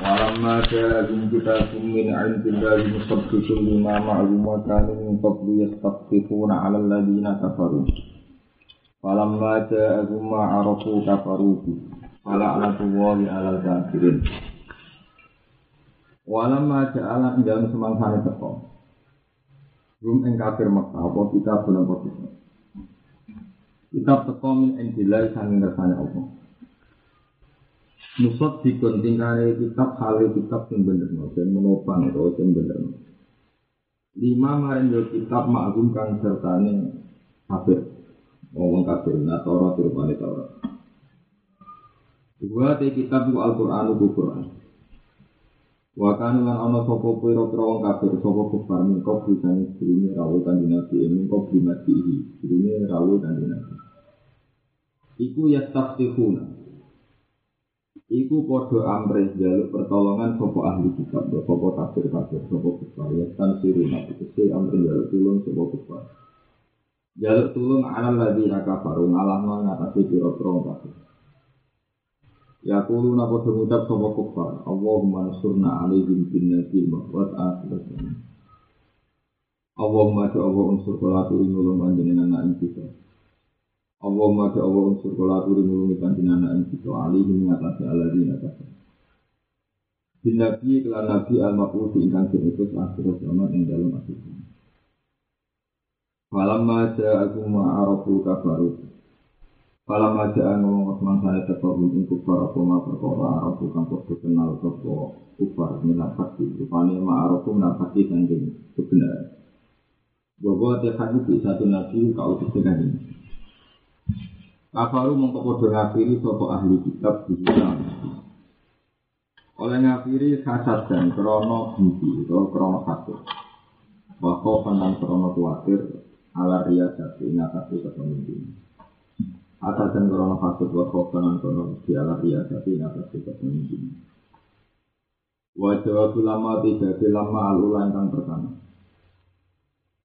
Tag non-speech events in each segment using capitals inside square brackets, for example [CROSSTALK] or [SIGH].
Walamma ja'um kitabun min 'indillahi musaddiqun lima ma'ahum wa kanu min qablu yastaqifuna 'ala alladhina kafaru. Walamma ja'ahum ma 'arafu kafaru bi. Fala'natullahi 'alal kafirin. Walamma ja'ala indang semangsane teko. Rum ing kafir Mekah apa kita bulan apa Kitab teko min indillahi sanging ngersane Allah. Nusot dikon tingkare kitab hale kitab sing bener no, dan menopang itu sing bener Lima maring yo kitab ma'gum kang sertane kafir. Ngomong kafir, nah Taurat rupane Taurat. Dua te kitab ku Al-Qur'an ku Qur'an. Wa kan lan ana sapa pira-pira wong kafir sapa kufar min kok bisane dirine rawuh kanjeng Nabi min kok dimati dirine rawuh kanjeng Nabi. Iku yastaftihuna Iku podo amres jaluk pertolongan sopo ahli kitab, sopo tafsir kafir, sopo kufar, ya tan siru nabi kese jaluk tulung sopo kufar. Jaluk tulung ala lagi raka faru ngalah ngatasi piro piro kafir. Ya kulu napa mengucap sopo kufar, Allahumma nasurna alaihim bin nabi mahwat akhirat. Allahumma ja Allah unsur kolatu ingulung panjenengan anak kita. Allah maja Allah unsur kolatu rinulungi panjinana yang kita alih mengatasi ala di atasnya. Di Nabi, kelan Nabi al-Makul ingkang diutus akhir zaman ing dalam akhir zaman. Falam maja aku ma'arabu kabaru. Falam maja aku ma'arabu kabaru. Falam maja aku ma'arabu kabaru. Falam maja aku ma'arabu kabaru. Falam kufar minat hati Rupanya ma'arukum minat hati dan jenis Sebenarnya Bahwa dia hadis satu nabi Kau disini Kafaru mongko padha ngafiri sapa ahli kitab di Oleh ngafiri hasad dan krono benci atau krono hasad. Wako panan krono kuatir ala riyasati ngatasi kepemimpin. Hasad dan krono hasad wako panan krono di ala riyasati ngatasi kepemimpin. Wajah lama tiga lama alulan kang pertama.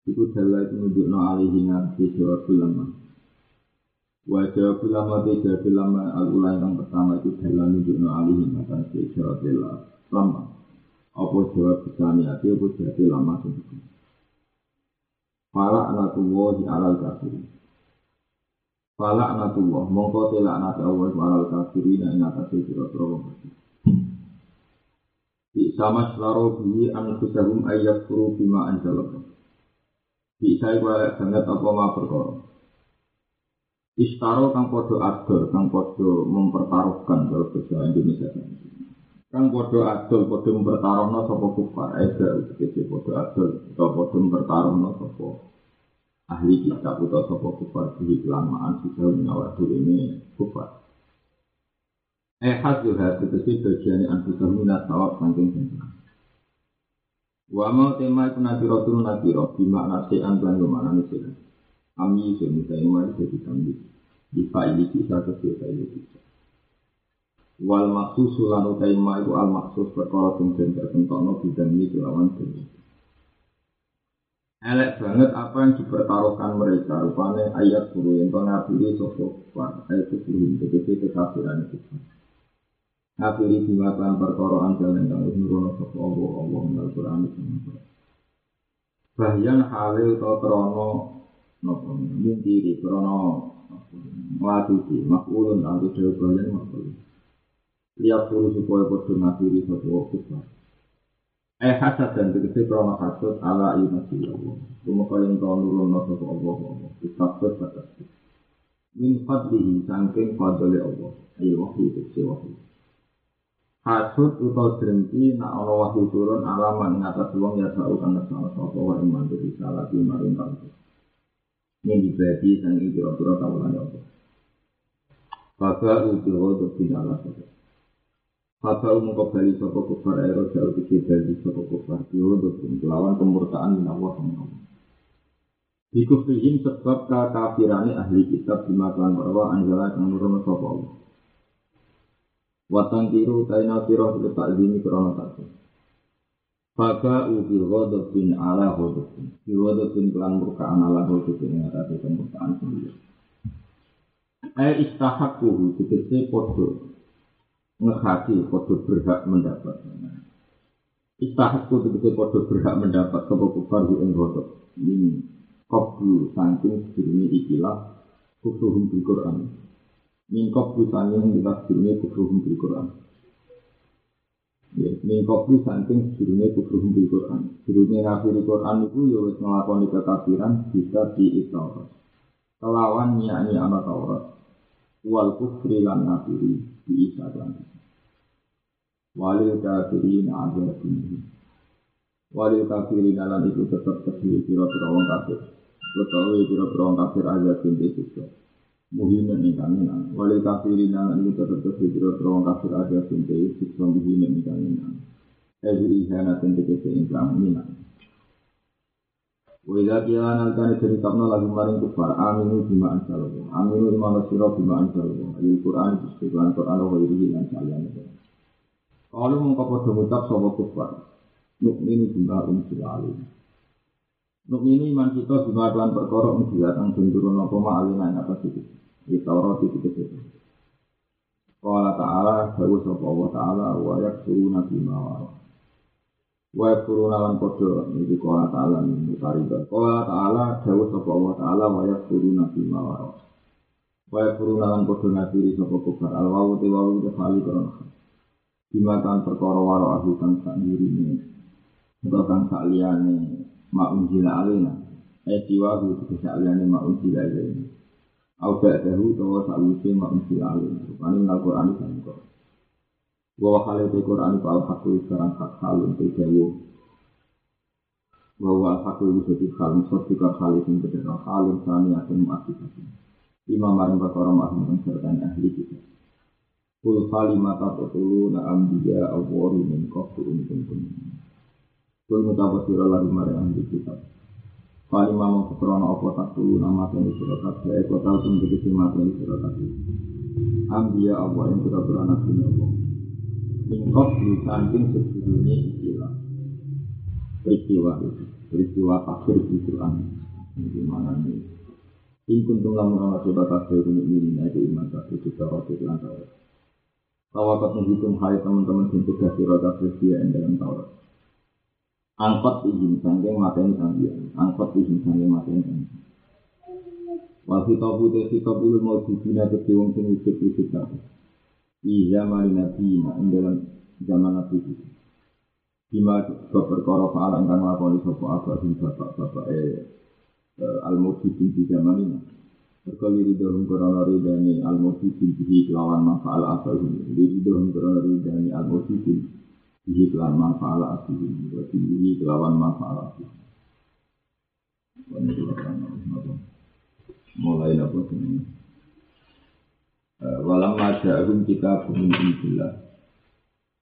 Iku dalai itu menunjukno alihi ngatasi jawab lama. Wajah ulama tiga ulama al ulama yang pertama itu dalam nunjukno alih akan sejawab bela lama. Apa jawab bisani hati apa jawab lama sendiri. Fala anatullah di alal kafir. Fala anatullah mongko tela anat Allah alal kafir ina ing atas wong kafir. sama selaro bihi an kusahum ayat furu bima anjalah. Bisa iku banget apa ma perkara. Istaro kang podo adol, kang podo mempertaruhkan kalau bahasa Indonesia. Kang podo adol, podo mempertaruhkan sopo kufar, ega utkese podo adol, atau podo mempertaruhkan sopo ahli kitab atau sopo kufar di kelamaan sudah menyawat ini kufar. Eh hati itu bagian anfusah minat tawab saking sempurna. Wa mau tema itu nabi rotul nabi roh, bima nasihan dan ke mana nasihan. Kami itu minta iman jadi kami. Di ini bisa ke ini bisa. Wal maksus sulan utai itu al maksus perkara sing den tertentokno bidang ini kelawan dunia. Elek banget apa yang dipertaruhkan mereka rupanya ayat guru yang kau ngabiri sosok ayat sepuluh begitu kekafiran itu. Ngabiri dimakan perkara anjal yang kang nurono sosok Allah Allah mengal Quran itu. Bahyan halil atau krono nopo yen diri krono mlaku di makulun lan kudu bayan makulun liya kudu supaya padha mati di satu waktu pas ay eh, hasad dan tegese krono hasad ala ilmu sira rumaka yen kau nurun nopo kok apa apa min fadlihi saking fadlile Allah. Ayo waktu itu sewa Hasud utau terhenti nak ono wahyu turun alamat ngata wong ya tahu karena salah satu wahyu mandiri salah di marin tangguh. Ini dibagi sang kira-kira tawalan Allah. Baga ujiwa untuk tidak saja. Fata umum kembali sopo kufar aero jauh tiga bali sopo kufar Dihodotun kelawan kemurtaan min Allah Dikufrihim sebab kekafirane ahli kitab dimakan bahwa anjala yang nurun sopo Allah Watang tiru taina sirah tak dini krono satu Baka ufil ghodobin ala ghodobin Fil ghodobin klan murkaan ala ghodobin Yang ada di kemurkaan sendiri. Ayo istahak kuhu Dikese podo Ngehati podo berhak mendapat. Istahak kuhu Dikese podo berhak mendapat Kepo kufar hu ing ghodob Ini Kobu santing sedirini ikilah Kufruhum bil Quran. Ini kobu santing ikilah sedirini Kufruhum bil Quran. Ya, min kobu saking sedurunge kufruhum bil Quran. Sedurunge ngafiri Quran itu ya wis nglakoni kekafiran bisa diitaurat. Kelawan nyanyi anak Taurat. Wal kufri lan ngafiri di Isa lan walil kafirin azabun walil kafirin lan itu tetap terjadi kira-kira orang kafir utawi kira-kira orang kafir azabun di situ muhimin ini kami nang wali kafirin nang ini tetap kesitiru terowong kafir aja sinte sikron muhimin ini kami nang ihana tentu kese ingkram ini nang wajah kila nalkan isteri kapno lagi maring kufar aminu bima ansalobo aminu lima nasiro bima ansalobo ayu quran kusikuan quran lo wajah kila nalkan kalau mengkapa demutak sobat kufar? Mukmin bima ansalobo Nukminu iman kita bima kelan perkara umsilat Ang benturun apa ma'alina yang atas itu Di Taurat itu itu Qala ta'ala Dawu sopa Allah ta'ala Wa yaksuruna bima warah Wa yakfuruna lan padha iki qala ta'ala mutaridan. Qala ta'ala dawuh sapa Allah ta'ala wa yakfuruna bima wara. Wa yakfuruna lan padha ngafiri sapa kufar al wawu te. Bima kan perkara wara aku kan sak dirine. Utawa kan liyane ma'unjila alina. Eh siwahu tegesa alina ma'unjila alina. Aw ba'dahu tawa sa'wisi ma'unjila alina. Rupanya minal Qur'an itu yang kau Wawah halil di Qur'an itu al-haqqu sekarang hak halun terjawa Wawah al-haqqu itu jadi halun Sosika halus yang berdata halun Sani asin ma'asifasi Imam marim perkara ma'asin Menjertanya ahli kita. Kul khali mata tutulu na'am biya Awwari minkoh tu'un tu'un tu'un Kul mutapa sira lagi maring ahli kita. Kalimah mau kekrona apa tak tulu nama tani sira kabeh eko tau sing tegese mateni sira kabeh. Ambiya Allah yang kira-kira nabi Allah. Mingkot di samping sebelumnya istilah peristiwa itu, peristiwa akhir di Quran. Ini mana nih? Ingkun tuh lamun orang coba kafir ini itu iman kafir kita roti lan Taurat. Tawakat menghitung hai teman-teman sirah kafir dia yang dalam Taurat. Angkot izin sangking mateni sambian, angkot izin sangking mateni sambian. Wal hitabu te hitabu mau dibina ke wong sing wujud-wujud kafir. Di zaman Nabi dalam zaman Nabi itu. Sebab perkara fa'al ingkang lakoni sapa abadin bapak-bapak eh al-mujibin di zaman ini. Berkali ridhohum korona ridhani al-mujibin bihi kelawan mafa'al abadin. Ridhohum korona ridhani al-mujibin bihi kelawan mafa'al abadin. Berarti bihi kelawan mafa'al abadin. Mulai apa ini? walam maja'ahum kita min indillah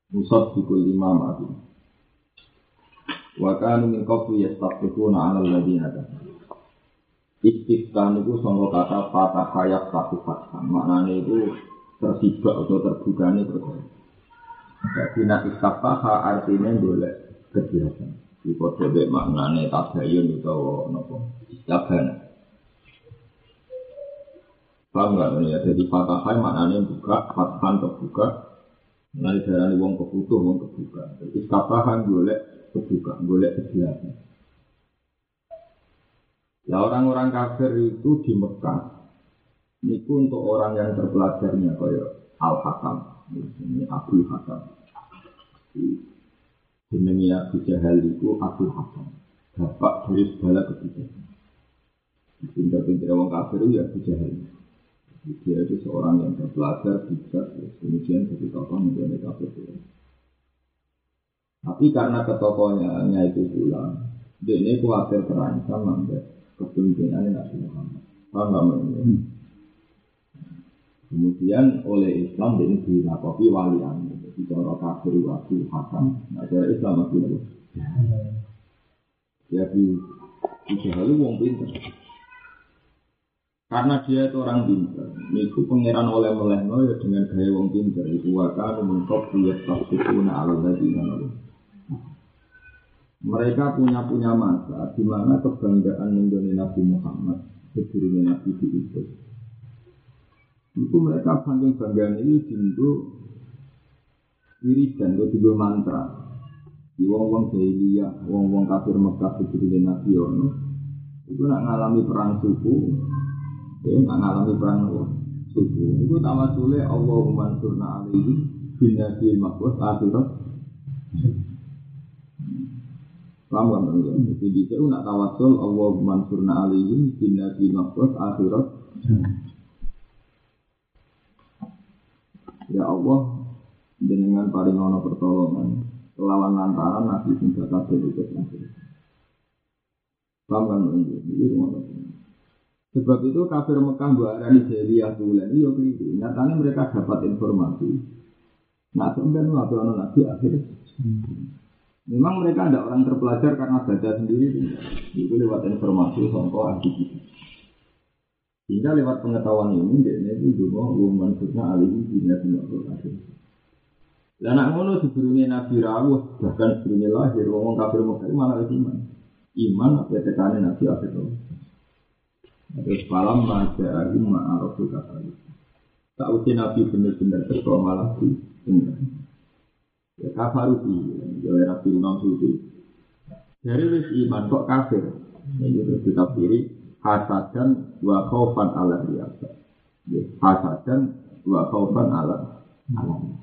musab bikul imam aku wa kanu min qablu yastaqifuna 'ala alladziina kafaru istiqtan itu sangka kata fatah hayat satu fathah maknanya itu tersibak atau terbuka ini nak istafaha artinya boleh kegiatan di kode maknanya tabayun atau nopo istabana Paham nggak ya? Jadi fatahai maknanya buka, fatahan terbuka. Nanti darah wong kebutuh, wong kebuka. Jadi iskafahan golek kebuka, golek kejelasan. Ya orang-orang kafir itu di Mekah. Itu untuk orang yang terpelajarnya kayak Al Hakam, ini Abu Hakam. Jenengnya Abu Jahal itu Abu Hakam, bapak dari segala kebijakan. Pintar-pintar orang kafir itu ya Abu Jahal. Dia itu seorang yang terpelajar, bijak, kemudian jadi tokoh menjadi kafir. Tapi karena ketokohnya itu pula, dia ini khawatir terancam sampai kepemimpinannya Nabi Muhammad. Paham nggak. Kemudian oleh Islam ini dinakopi wali Bicara kafir waktu haram. Nah, cara Islam waktu itu. Ya, di itu wong pinter. Karena dia itu orang pinter. Niku pangeran oleh melehno ya dengan gaya wong pinter. Iku wakar mengkop dia tafsiruna ala ladina Mereka punya punya masa di mana kebanggaan Indonesia Nabi Muhammad sebelumnya Nabi itu. Itu mereka saking banggaan ini dintu wiridan itu juga mantra. Di wong-wong jahiliyah, wong-wong kafir Mekah sebelumnya Nabi ono. Itu nak ngalami perang suku, Ya, nggak ngalami perang suku. Itu nama sule Allahumma surna alaihi bin nabi mahfuz akhirat. Paham kan? Jadi di situ nak tawasul Allahumma surna alaihi bin nabi mahfuz akhirat. Ya Allah, dengan paling ono pertolongan lawan lantaran nabi sing kabeh itu akhir. Paham kan? Jadi rumah Sebab itu kafir Mekah buat arani jahiliyah tulen itu keliru. Nyatanya mereka dapat informasi. Nah, kemudian waktu anak nabi akhir. Memang mereka ada orang terpelajar karena baca sendiri. Itu lewat informasi songko ahli Hingga lewat pengetahuan ini, dia itu juga umum maksudnya alih dunia dunia akhir. Dan anak ngono sebelumnya Nabi Rawuh, bahkan sebelumnya lahir, ngomong kafir Mekah malah iman. Iman apa tekanan Nabi akhir. Terus malam masa ayu ma'araful kafir. Tak usia Nabi benar-benar terkau malah di. Ya kafir di, ya Nabi Imam. Dari wis iman kok kafir. Ini terus ditafsiri hasadan wa khaufan ala riyasa. Ya, hasadan wa khaufan ala alam.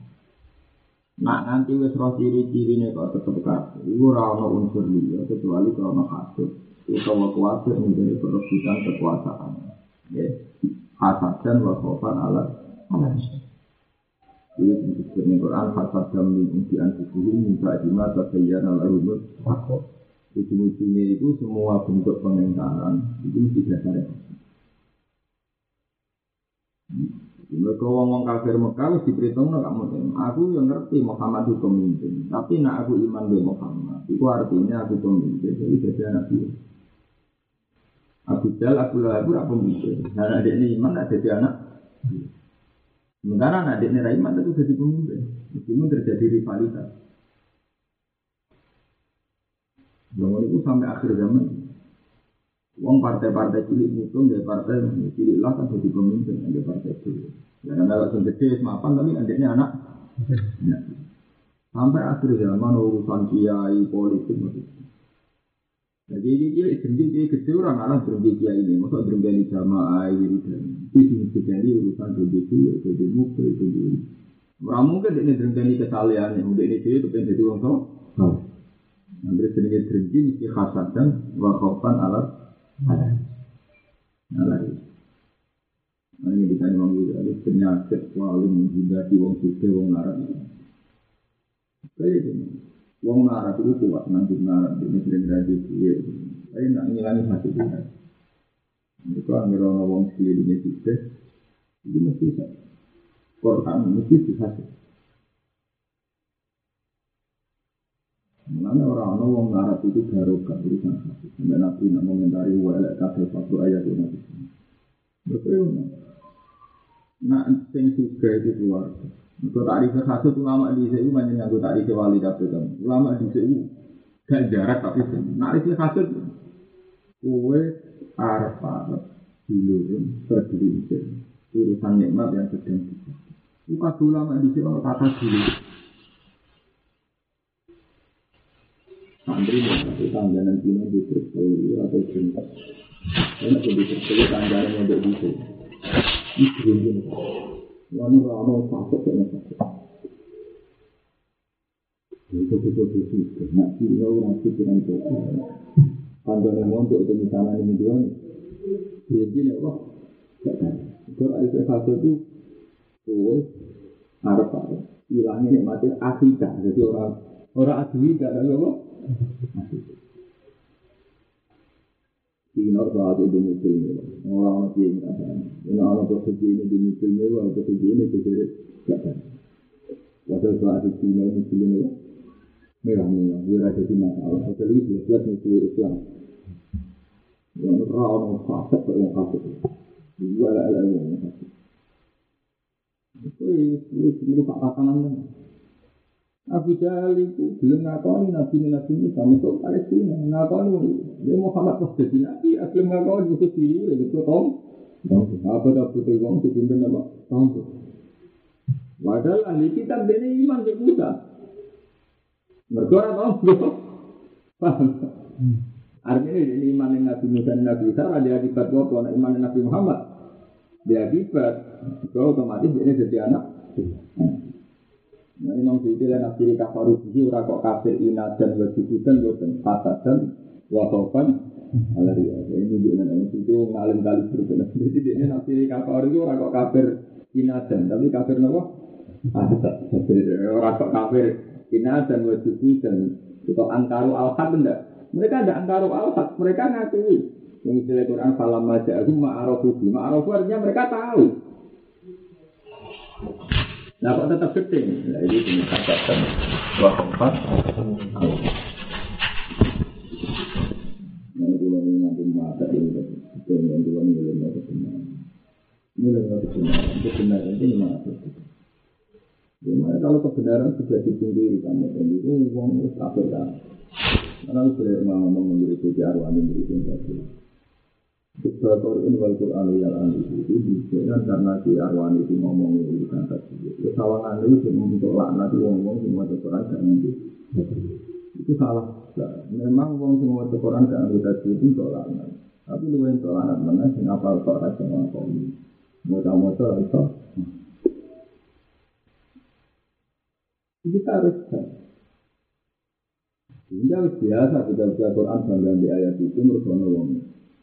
Nah nanti wis roh ciri-cirine kok tetep kafir. Iku ora ana unsur liya kecuali kalau hasud utawa kuatir menjadi perebutan kekuasaan. Ya, hasad dan wakofan alat alat. Ini disebut di Quran hasad dan min inti anfusihim minta jima tabayyan ala rumut. Ujung-ujungnya itu semua bentuk pengingkaran itu mesti dasarnya. Mereka ngomong kafir Mekah wis diperhitung gak mungkin. Aku yang ngerti Muhammad itu pemimpin, tapi nak aku iman be Muhammad, itu artinya aku pemimpin. Jadi jadi anak dia. Abu Jal, Abu Lahab itu pemimpin. Nah, adik ini iman, ada jadi anak. Sementara anak adik ini iman itu jadi pemimpin. Meskipun terjadi rivalitas. Zaman itu sampai akhir zaman. Uang partai-partai cilik mutung dari partai cilik lah kan jadi pemimpin dari partai itu. Ya kan kalau gede semapan tapi adiknya anak. Ya. Sampai akhir zaman urusan kiai politik maksudnya. Jadi ini dia berhenti dia gede orang alam berhenti dia ini, masa berhenti jamaah ini dan itu jadi urusan berhenti jadi mukul itu dulu. Orang mungkin ini berhenti kesalahan yang udah ini itu kan jadi orang tua. Nanti sering berhenti mesti khasat dan wakafan alat Nah ini ditanya Imam Ghazali penyakit selalu menghindari wong suke wong. Kayak gini. Wong marah itu kuat nanti marah ini sering gaji kue. Tapi nak ngilangi hati kita. Itu ambil orang wong ini juga. Itu mesti bisa. Quran mesti bisa. Mengenai orang-orang wong marah itu barokah urusan hati. Sampai nabi nak komentari walek kafe satu ayat itu nabi. Betul. Nak sing suka itu keluarga. Untuk tarik satu ulama di sini banyak yang tarik wali dapet kan. Ulama di sini gak jarak tapi tarik satu kue araf araf dilurun tergelincir urusan nikmat yang sedang kita. Bukan ulama di sini orang kata dulu. Santri itu tangganan dino di terpelu atau cinta. Ini aku di terpelu tangganan yang berbisa. Ini beruntung. Wani rano sakit ya sakit. Itu itu itu. Nak sih orang pikiran. Panjang yang untuk itu misalnya ini dua. Jadi ya Allah. Itu ada sesuatu itu. Oh, harap apa? Hilangnya nikmatnya akidah. Jadi orang orang asli tidak ada apa. Dinar saat ini mobil mewah. Orang mati yang ada. Ini orang berkeji ini di mobil mewah. Berkeji ini di diri. Jangan. Wadah saat ini dinar mobil mewah. Merah mewah. Dia rasa di masalah. Jadi itu siap mobil Islam. Yang rawan yang fasek dan yang fasek. Dua lah lah yang fasek. Itu itu itu itu itu itu itu itu itu itu itu itu itu itu itu Abu Jahal itu belum ngakoni nabi nabi ini kami kok Palestina ngakoni dia Muhammad kok jadi nabi belum ngakoni itu sendiri itu tahu apa tak betul uang dipimpin nama tahu Padahal ahli kitab ini iman ke Musa. Mereka orang paham. Artinya ini iman yang Nabi Musa dan Nabi Isa ada akibat apa? Iman yang Nabi Muhammad dia akibat. Kalau otomatis ini jadi anak. Nah, Imam Suyuti dan Nasiri kafaru bihi ora kok kafir inadan wa jubudan boten fasadan wa khaufan ala riya. Ini juga Imam Suyuti wong kali berbeda. Jadi dia Nasiri kafaru itu ora kok kafir inadan, tapi kafir napa? Fasad. Ora kok kafir inadan wa jubudan atau angkaru al-haq. Mereka ada angkaru al-haq, mereka ngakui. Yang istilah Quran falam maja'ahum ma'arofu ma'arofu artinya mereka tahu Nah kok tetap gede? Nah ini dinyatakan dua empat. Nah itu lagi nanti mata ini itu yang dua ini lagi kebenaran. Ini lagi kebenaran. Kebenaran itu lima ratus. Gimana kalau kebenaran sudah ditinggi kamu itu uang itu kafir kan? Karena lu mau ngomong memberi kunci arwani Ibadah in wal Quran yang itu dibuktikan karena si Arwani itu ngomong itu kan tadi. Kesalahan itu untuk laknat wong-wong semua Quran ngerti. Itu salah. Memang wong semua Quran gak ngerti tadi itu untuk laknat. Tapi lu yang untuk laknat mana sing apal kok rasa ngakoni. Moga-moga itu. Kita harus Sehingga biasa kita baca Quran bangga di ayat itu menurut wong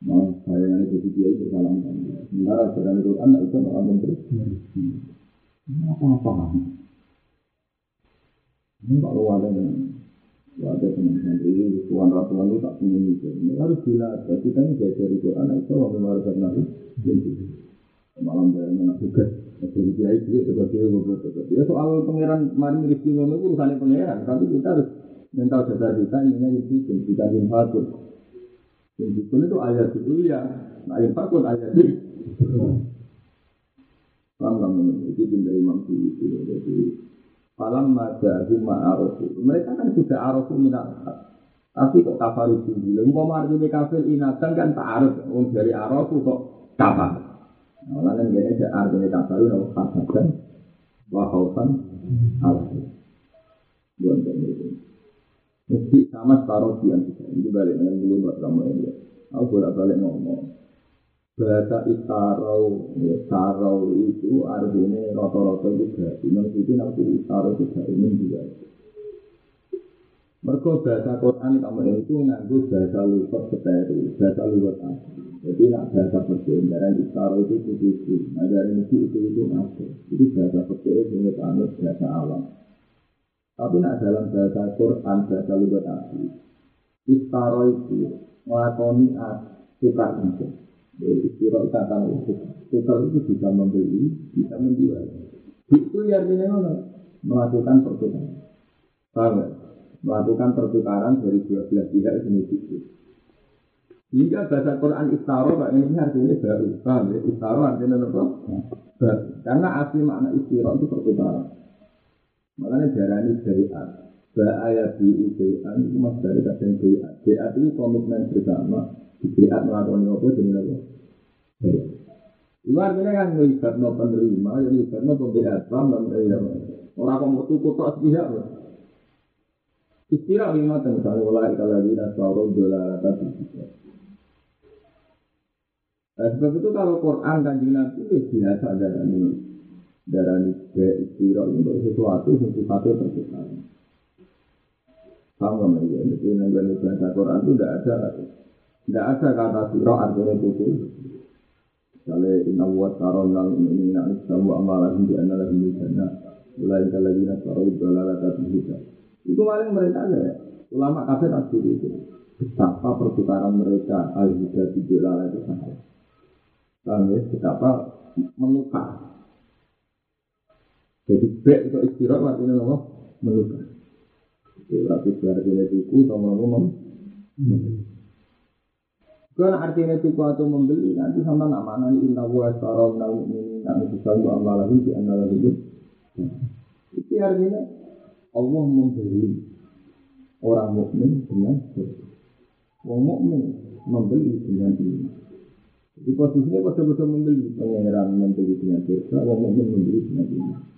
Nah, yang itu dia itu salam kan. Sementara sedang itu anak itu malah menteri. Apa apa? Ini Pak Luwada dengan ada teman-teman ini, tuan ratuan itu tak punya itu. Ini harus dilatih. Kita ini belajar itu anak itu mau mengarahkan nabi. Malam saya menak juga. Jadi dia itu sebagai beberapa. Ya soal pangeran mari rezeki ngono itu urusannya pangeran. Tapi kita harus mental dasar kita ini itu bukan yang patut. Yang dikun itu ayat itu ya, yang fakun ayat itu. Paham kamu ini? Dari Imam Suyuti. Jadi, Falam majahu ma'arofu. Mereka kan sudah arofu minat Tapi kok kafaru tinggi. Umpama artinya kafir inatan kan arif. Um, dari arofu kok kafar. Nah, lalu ini ada artinya kafaru. Nah, kafaran. Wahautan. Alaihi. Buat itu. Mesti sama separuh di kita. Ini balik dengan dulu buat kamu ini. Aku bolak balik ngomong. Bahasa istarau, ya, istarau itu artinya rata-rata itu berarti. Maksudnya nanti istarau itu ini juga. Mereka bahasa Quran kamu itu nganggu bahasa luwat seteru, bahasa luwat asli. Jadi nak bahasa perjanjian istarau itu itu itu. Nah dari itu itu itu asli. Jadi bahasa perjanjian itu anut bahasa alam. Tapi nak dalam bahasa Quran, bahasa lugat asli, istaro itu melakoni tukar itu. Jadi istiro itu akan tukar itu bisa membeli, bisa menjual. Itu ya artinya? Melakukan pertukaran. Ya? Melakukan pertukaran dari dua belas pihak itu itu. Hingga bahasa Quran istaro Pak ini artinya baru. Paham? Istaro artinya apa? Baru. Karena asli makna istiro itu pertukaran. Makanya darani syariat. Ba'aya bi'i syariat itu mas dari kadang syariat. Syariat itu komitmen bersama. Syariat melakukan apa jadi apa? Itu artinya kan melibat no penerima, ya melibat no pembelian dan ya. Orang kok mau tuku kok sepihak. Istilah lima misalnya mulai kalau lagi nasawro dolar atas Nah, sebab itu kalau Quran kan Nabi itu biasa ada ini darah be istirahat untuk sesuatu yang sifatnya pertukaran. Sama ya, jadi negara bahasa Quran itu tidak ada, tidak ada kata surah artinya tuku. Misalnya inna wa taron lal ini nak istamu amalan di anala ini sana. Mulai kalau nak taruh dolala tapi Itu paling mereka ya. Ulama kafir asli itu. Betapa pertukaran mereka al-huda di itu sangat. Paham ya? Betapa menukar. Jadi bek itu istirahat artinya apa? Menukar. Berarti artinya tuku sama ngomong membeli. Kalau artinya tuku atau membeli nanti sama nak mana inna wa sarau nal ini nak bisa lu amalah di antara itu. Itu artinya Allah membeli orang mukmin dengan. Orang mukmin membeli dengan iman. Jadi posisinya betul-betul membeli pangeran membeli dengan surga, orang mukmin membeli dengan iman.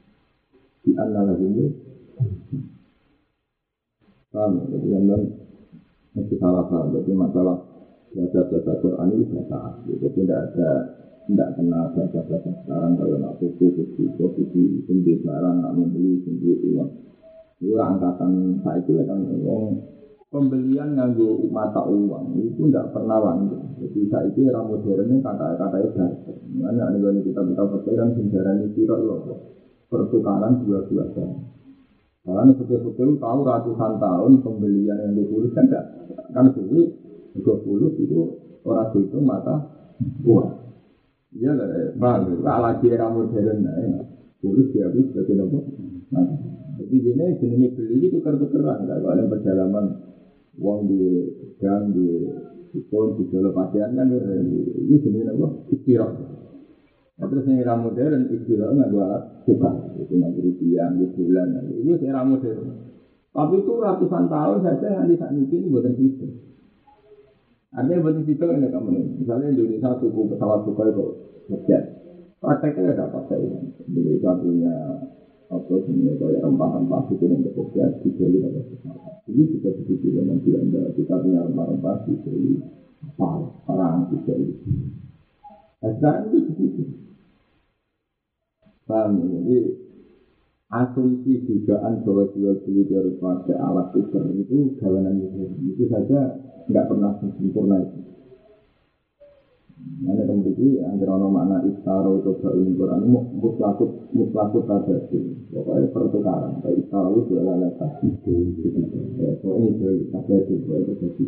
Di antara itu Paham? Jadi yang mesti salah paham. Jadi masalah baca baca Quran ini bahasa. Jadi tidak ada tidak kenal baca baca sekarang kalau nak buku buku posisi sendiri sekarang nak membeli sendiri uang. Itu angkatan saya itu kan uang pembelian nganggo mata uang itu tidak pernah lanjut. Jadi saya itu era modernnya kata-kata itu Mana nih kita kita percaya sejarah ini tidak loh pertukaran dua-dua karena suka-suka tahu ratusan tahun pembelian yang ditulis kan enggak? Kan sulit dua puluh itu orang itu mata uang. Iya lah, bang, lagi era modern nah, tulis dia habis sebagai nopo. Jadi ini jenis beli itu tuker-tukeran, kalau ada perjalanan uang di gang di pun di dalam pasien kan ini jenis nopo istirahat. Nah, terus yang era modern istilah nggak dua suka, itu nggak rupiah, di bulan, itu era modern. Tapi itu ratusan tahun saja nanti saat ini buatan itu. Artinya buatan itu ini kamu. Misalnya Indonesia suku pesawat suka itu ngejet. Prakteknya ada apa saya? Indonesia punya apa sebenarnya kayak rempah-rempah itu yang bekerja di Bali ada pesawat. Ini juga begitu dengan Belanda. Kita punya rempah-rempah di Bali, perang di Bali. Nah, sekarang itu begitu. Paham ya? Jadi asumsi dugaan bahwa jual beli harus pakai alat tukar itu gawanan itu. Itu saja nggak pernah sempurna itu. Mana kemudian antara nama makna istaro itu ini Quran mutlakut mutlakut ada sih. Pokoknya pertukaran. Kayak istaro itu adalah letak itu. Ya, pokoknya itu ada itu. Pokoknya itu.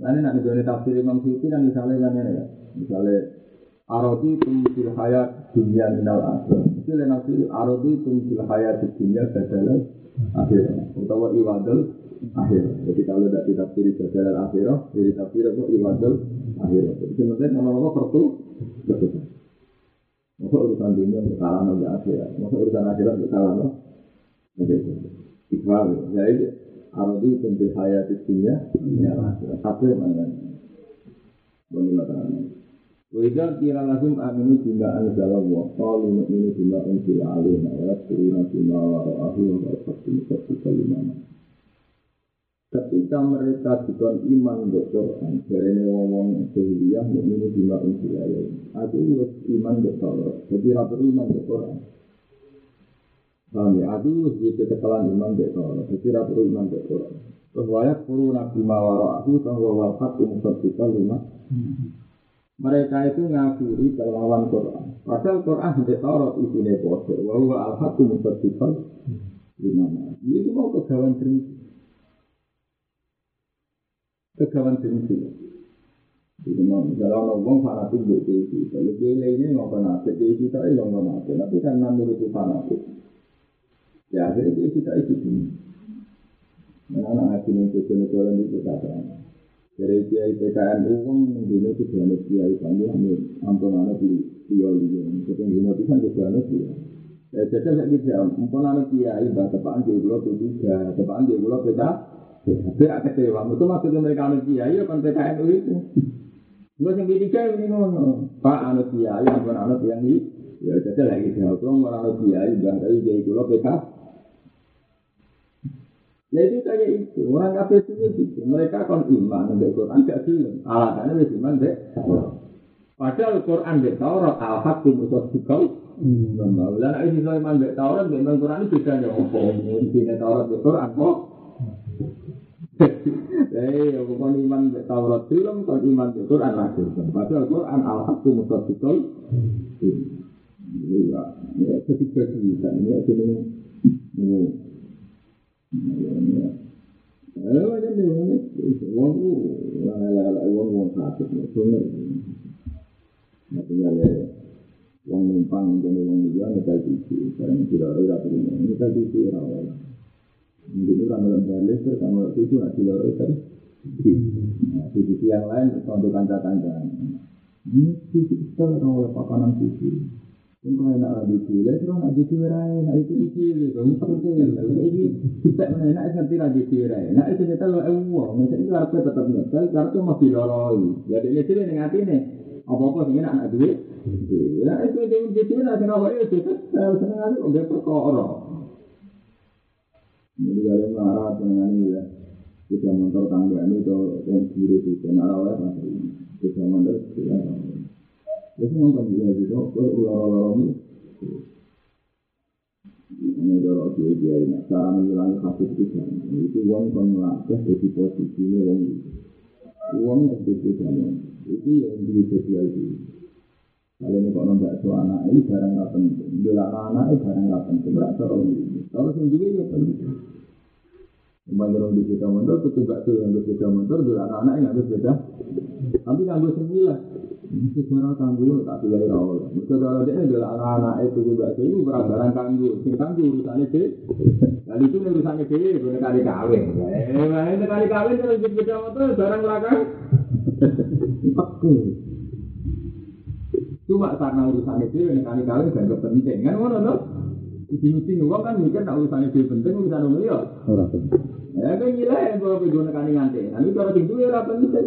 Nanti dari tafsir Imam Syuuti kan misalnya kan ya, misalnya Arodi tumfil hayat dunia minal akhir. Itu lain nafsi arodi tumfil hayat dunia badalan akhir. Utawa iwadul akhir. Jadi kalau tidak ditafsiri badalan akhir, jadi tafsir apa iwadul akhir. Jadi sebenarnya nama-nama pertu betul. Masa urusan dunia berkalah nabi akhir. Masa urusan akhirat berkalah nabi. Begitu. Ikhwal. Ya itu. Arodi tumfil hayat dunia minal akhir. Akhir mana? Menurut Wajah kira lazim aminu bima anzala wa qalu nu'minu bima unzila alaina wa yaskuruna bima wara'ahu wa yaskuruna musaddiqan limana Ketika mereka dikon iman ke Quran, dari ngomong sehingga nu'minu bima unzila alaina Aku iman ke Taurat, jadi rapi iman ke Quran Paham ya? Aku itu kekalan iman dari Quran. Jadi ratu iman dari Quran. Terus wayak puru nabi mawaro aku sama wafat umur kita lima. Mereka itu ngafuri perlawan Quran. Padahal Quran sudah taurat isi nebose. Wahu alfat umur kita lima. Itu mau kegawan cerita. Kegawan cerita. Jadi mau misalnya orang bong fanatik di TV, kalau di lainnya mau fanatik di TV, tapi orang fanatik, tapi karena mereka fanatik, ya akhirnya dia kita itu sini. Mana anak ngaji nih jalan itu kata dari kiai PKN uang dino itu banyak kiai ambil ampun anak di kiai dia. Kita dino itu kan juga anak dia. Ya jadi saya gitu ampun anak kiai bah tepaan di pulau P tiga, tepaan di pulau. Tapi agak kecewa. Itu maksudnya mereka anak kiai ya kan PKN itu. Gue yang ketiga ini ngono. Pak anak kiai ampun anak yang ini. Ya jadi lagi jawab. Kalau anak kiai bah dari kiai pulau PK. Ya itu kayak itu. Orang kafir itu gitu. Mereka kan iman dengan Quran gak film. Alasannya wis iman dek. Padahal Quran dek Taurat al-haq musaddiqal. Nah, lan isi iman dek Taurat dek Quran itu bedanya opo. Intinya Taurat dek Quran kok [LAUGHS] Eh, ya bukan iman Taurat film, bukan iman be Quran lagi. Padahal Quran al haqqu mutabiqul. Iya, ya ketiga kan ya jadi ini. wong numpang jadi wong dia metal cuci karena tidak ada rapi ini metal cuci rawan jadi itu kan dalam dalil ter kan dalam cuci nah tidak ada ter cuci cuci yang lain untuk kanca kanca ini cuci ter kalau pakanan cuci Untuk enak lagi cilik, terus nak jadi cirai, nak itu cilik, kamu penting. Ini kita enak nanti lagi cirai, nak itu kita lo ewo, macam itu harus tetap nyetel, karena itu masih loroi. Jadi ini cilik dengan hati nih, apa-apa sih nak nak duit. Ya itu itu itu cilik nak senang apa itu, saya senang aja, udah perkara. Jadi kalau marah dengan ini ya, kita motor tangga ini atau yang kiri itu, kena rawat, kita motor, kita. Jadi nonton dia juga, kok lorong-lorong ini dorong dia dia ini cara mengulangi kasus itu kan itu uang kan melatih jadi posisi ini uang itu uang yang jadi kan itu yang sosial itu kalian kok nambah so anak ini barang nggak penting bila anak ini barang nggak penting berasa orang ini kalau sendiri ya penting Kembali orang sepeda motor, itu gak tuh yang di sepeda motor, bila anak ini nggak sepeda. Tapi kan gue sembilan, Mesti cara kanggo tak pilih rawol. Mesti kalau dia adalah anak-anak itu juga itu barang kanggo. Sing kanggo urusannya sih. Kali itu urusannya sih, boleh kali kawin. Eh, ini kali kawin terus beda motor barang belakang. Oke. Cuma karena urusannya sih, ini kali kawin gak penting kan ngono loh. Mesti uang kan mikir tak urusannya sih penting urusan umum ya. Ya kan gila ya kalau pergi nekani nganti. Nanti kalau tinggi ya penting.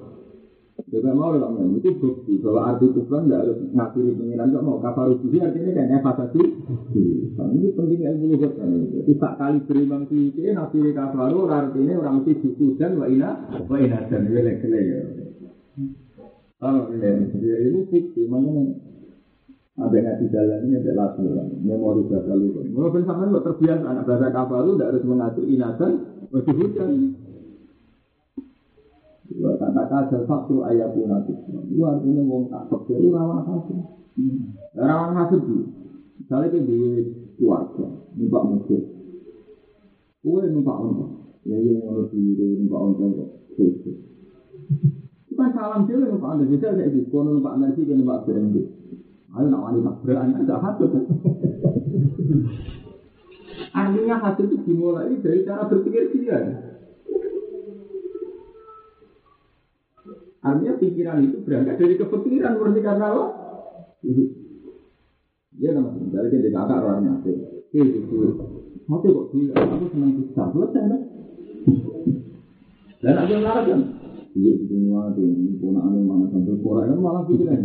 juga mau lah men, itu bukti bahwa arti kufran tidak harus ngakhiri pengiran kok mau kafar uji artinya kan evasasi. Ini penting ilmu lugat kan. Tak kali berimbang sih, nabi kafaru artinya orang mesti buku dan wa ina wa ina dan welek ya. Kalau ini dia ini bukti mana ada ngaji ini ada latihan memori bahasa lugat. Mau bersama terbiasa anak bahasa kafaru tidak harus mengatur inasan, wajib hujan. Kata faktu pun nanti. Itu artinya wong tak itu rawan hasil. Rawan hasil itu. Misalnya kita di keluarga, numpak mobil. Kue numpak ontok. Ya yang ngono di numpak ontok kok. Kita salam sih numpak ontok. Bisa saya di kono numpak nasi ke numpak BMD. Ayo nak wani ada hasil. Artinya itu dimulai dari cara berpikir dia. Artinya pikiran itu berangkat dari kepikiran murni karena apa? Dia nama dari dia kakak orangnya sih. Itu Mati kok gila, aku senang bisa. Selesai kan? Dan aku ngarep kan? Iya, itu mati. Punaan yang mana sampai kurang kan malah pikiran.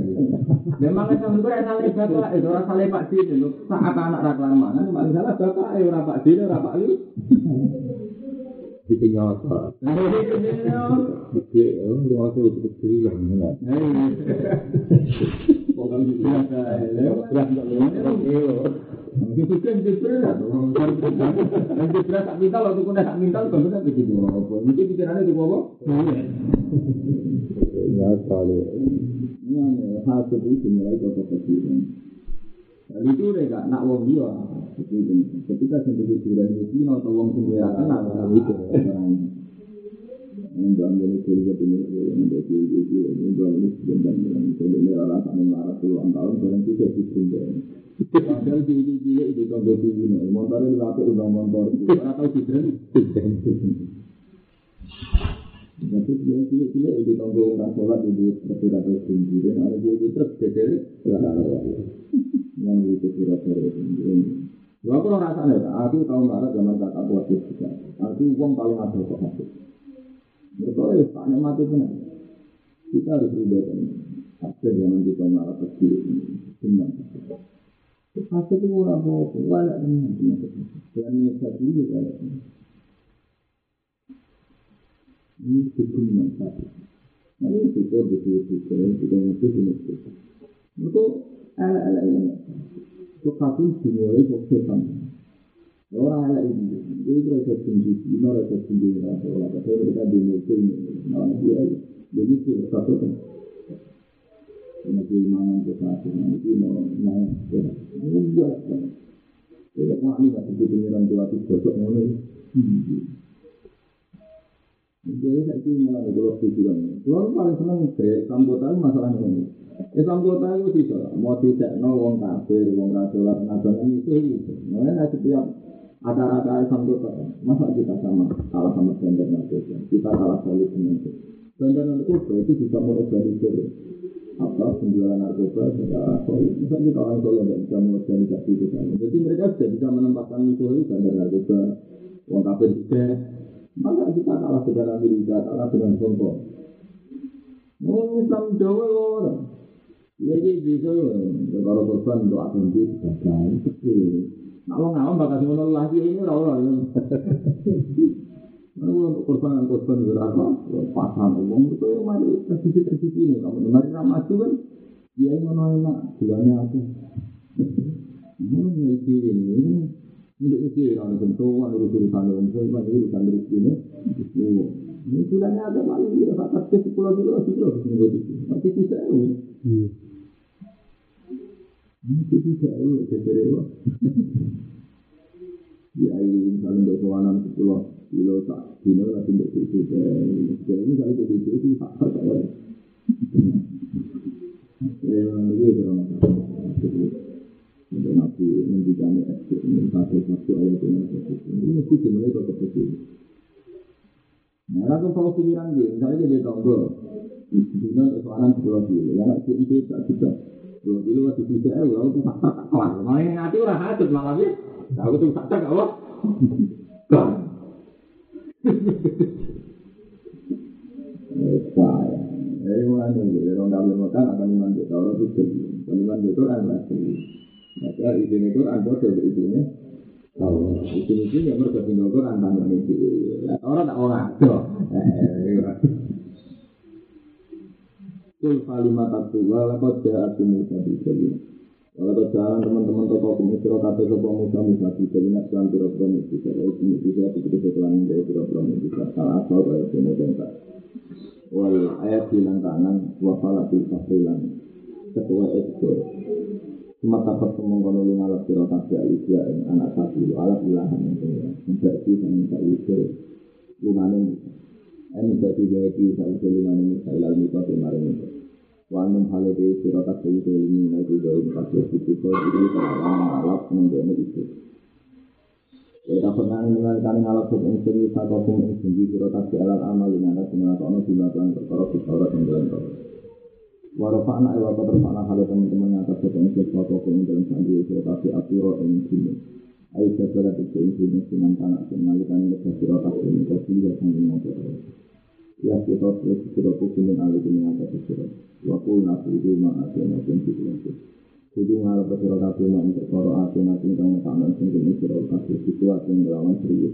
Memang itu sampai salah bapak. Itu orang salah pak sini. Saat anak raklan mana? Malah salah. Eh, orang pak sini, orang pak. Itu nyata. Oh, lu masih itu kecil lah, ya. Berat? Gitu kan berat. Berat tak minta, waktu tak minta, tak begitu apa? Mungkin pikirannya itu apa? Nyata lu. Ini hasil itu mulai. Lalu itu mereka nak wong dia. Ketika sendiri sudah di atau wong sendiri akan nak itu. Menjual dari kuliah ini, menjadi itu, menjual ini sebentar dengan jadi orang tak mengarah puluhan tahun, dan juga ditinggal. Padahal di ini dia itu kan jadi ini, motor pakai udah motor, atau tidak? Tapi dia cilik cilik itu tanggung orang sholat itu seperti kata tinggi dan ada dia itu terus jadi yang itu kira-kira itu. Gua aku rasanya, aku tahu nggak zaman kakak buat juga. Aku uang paling ada kok hati. Mereka ya tak nikmati benar. Kita harus berubah Ada zaman kita marah kecil ini, cuman Pasti itu orang bawa, wala dengan penyakit. Dan ini satu ini wala Ini cukup satu. Nah ini kita betul-betul, kita mesti betul Ala-ala ini. Itu kafir dimulai kok setan. Orang ala ini, itu mereka tinggi, ini mereka tinggi, rasa orang kata mereka dimulai, nah dia, jadi itu satu kan. Nabi mangan ke satu, nanti mau ke ini buat kan. Tidak mau ini masih di pengiran tua itu gosok mulai. Jadi saya itu malah kalau tujuan. Kalau paling senang ke sambutan masalahnya ini. Eh sambutan itu bisa, mau tidak no wong kafir, wong kafir lah nasional itu itu. Makanya setiap ada-ada sambutan, masa kita sama kalah sama bandar narkoba, kita kalah solid dengan itu. Bandar narkoba itu bisa mengorganisir apa penjualan narkoba secara solid. Misalnya kita orang solid tidak bisa mengorganisasi itu kan. Jadi mereka sudah bisa menempatkan musuh itu bandar narkoba, uang kafir juga. Maka kita kalah secara militer, kalah dengan Hongkong. Mau Islam Jawa orang. Ya jadi bisa kalau korban untuk akan di sebagai kecil. Nah, ngawang bakal semua lagi ini orang Lalu untuk korban dan korban berapa? Pasang uang itu yang mari tradisi ini. Kamu mari ramah kan? Dia yang mana enak, bulannya ada. Ini memiliki ini. Untuk itu ada bentuk, ada urusan orang tua, urusan dari sini. Ini bulannya ada paling dia tak kerja sepuluh kilo, kilo, kilo. Tapi tidak ini. Ini tidak ini, jadi [LAUGHS] Ya ini misalnya untuk kawanan sepuluh kilo tak dino lagi untuk itu jadi ini kali itu itu itu tak terkaya ya. Ini berapa untuk nabi mendikannya ekspor ini satu satu ayat ini ini mesti dimulai ke kecil Nah, aku kalau pikiran dia, misalnya dia tonggo, dino soalan sepuluh kilo, ya nak itu tak juga, sepuluh kilo masih bisa, eh, lalu tuh tak tak kelar, main nanti orang hajat malah ya, aku tuh tak tak apa, Saya, mulai nunggu, ya kafir makan akan iman di Taurat itu, iman di Quran lagi. Maka izin itu anda dari izinnya, Taurat. Izin itu yang mereka tinggal Quran tanggal ini. Taurat tak orang ada. Kul kalimat atuwa lakot jahat musa bisa kalau jalan teman-teman toko kemusiro kata sopo musa musa bisa ingat jalan piro piro bisa kalau ini bisa tidak setelan dari piro piro bisa salah asal kayak semua tentang wal ayat hilang kanan wafala bil fasilan ketua ekspor cuma dapat mengkono lima alat piro kasih alisia anak sapi alat ilahan yang punya menjadi dan minta usul lumanen ini jadi jadi satu lumanen misalnya lalu itu kemarin Wanum hale de sira kabeh itu ini lagi gawe kabeh itu kok iki kawan ngalap nenggone itu. Ya tak pernah mengenal kan ngalap bisa kok ing sing sira kabeh alat amal ing ana sing ono dilakukan perkara Taurat ing dalam Taurat. Warafa'na ila qadrafa'na hale teman-teman yang kabeh ing sing kok ing dalam sandi sira kabeh atiro ing sini. Ayo sebara itu ing sini sinan tanah sing nalikan ing sira kabeh ing sing sing Ya kita terus kita kumpulin alih dengan kata sira. Wakul nabi itu ma asena pun itu lagi. Kudu ngalap sira kabeh mak perkara asena sing kang kanan sing kene sira kabeh situasi yang lawan serius.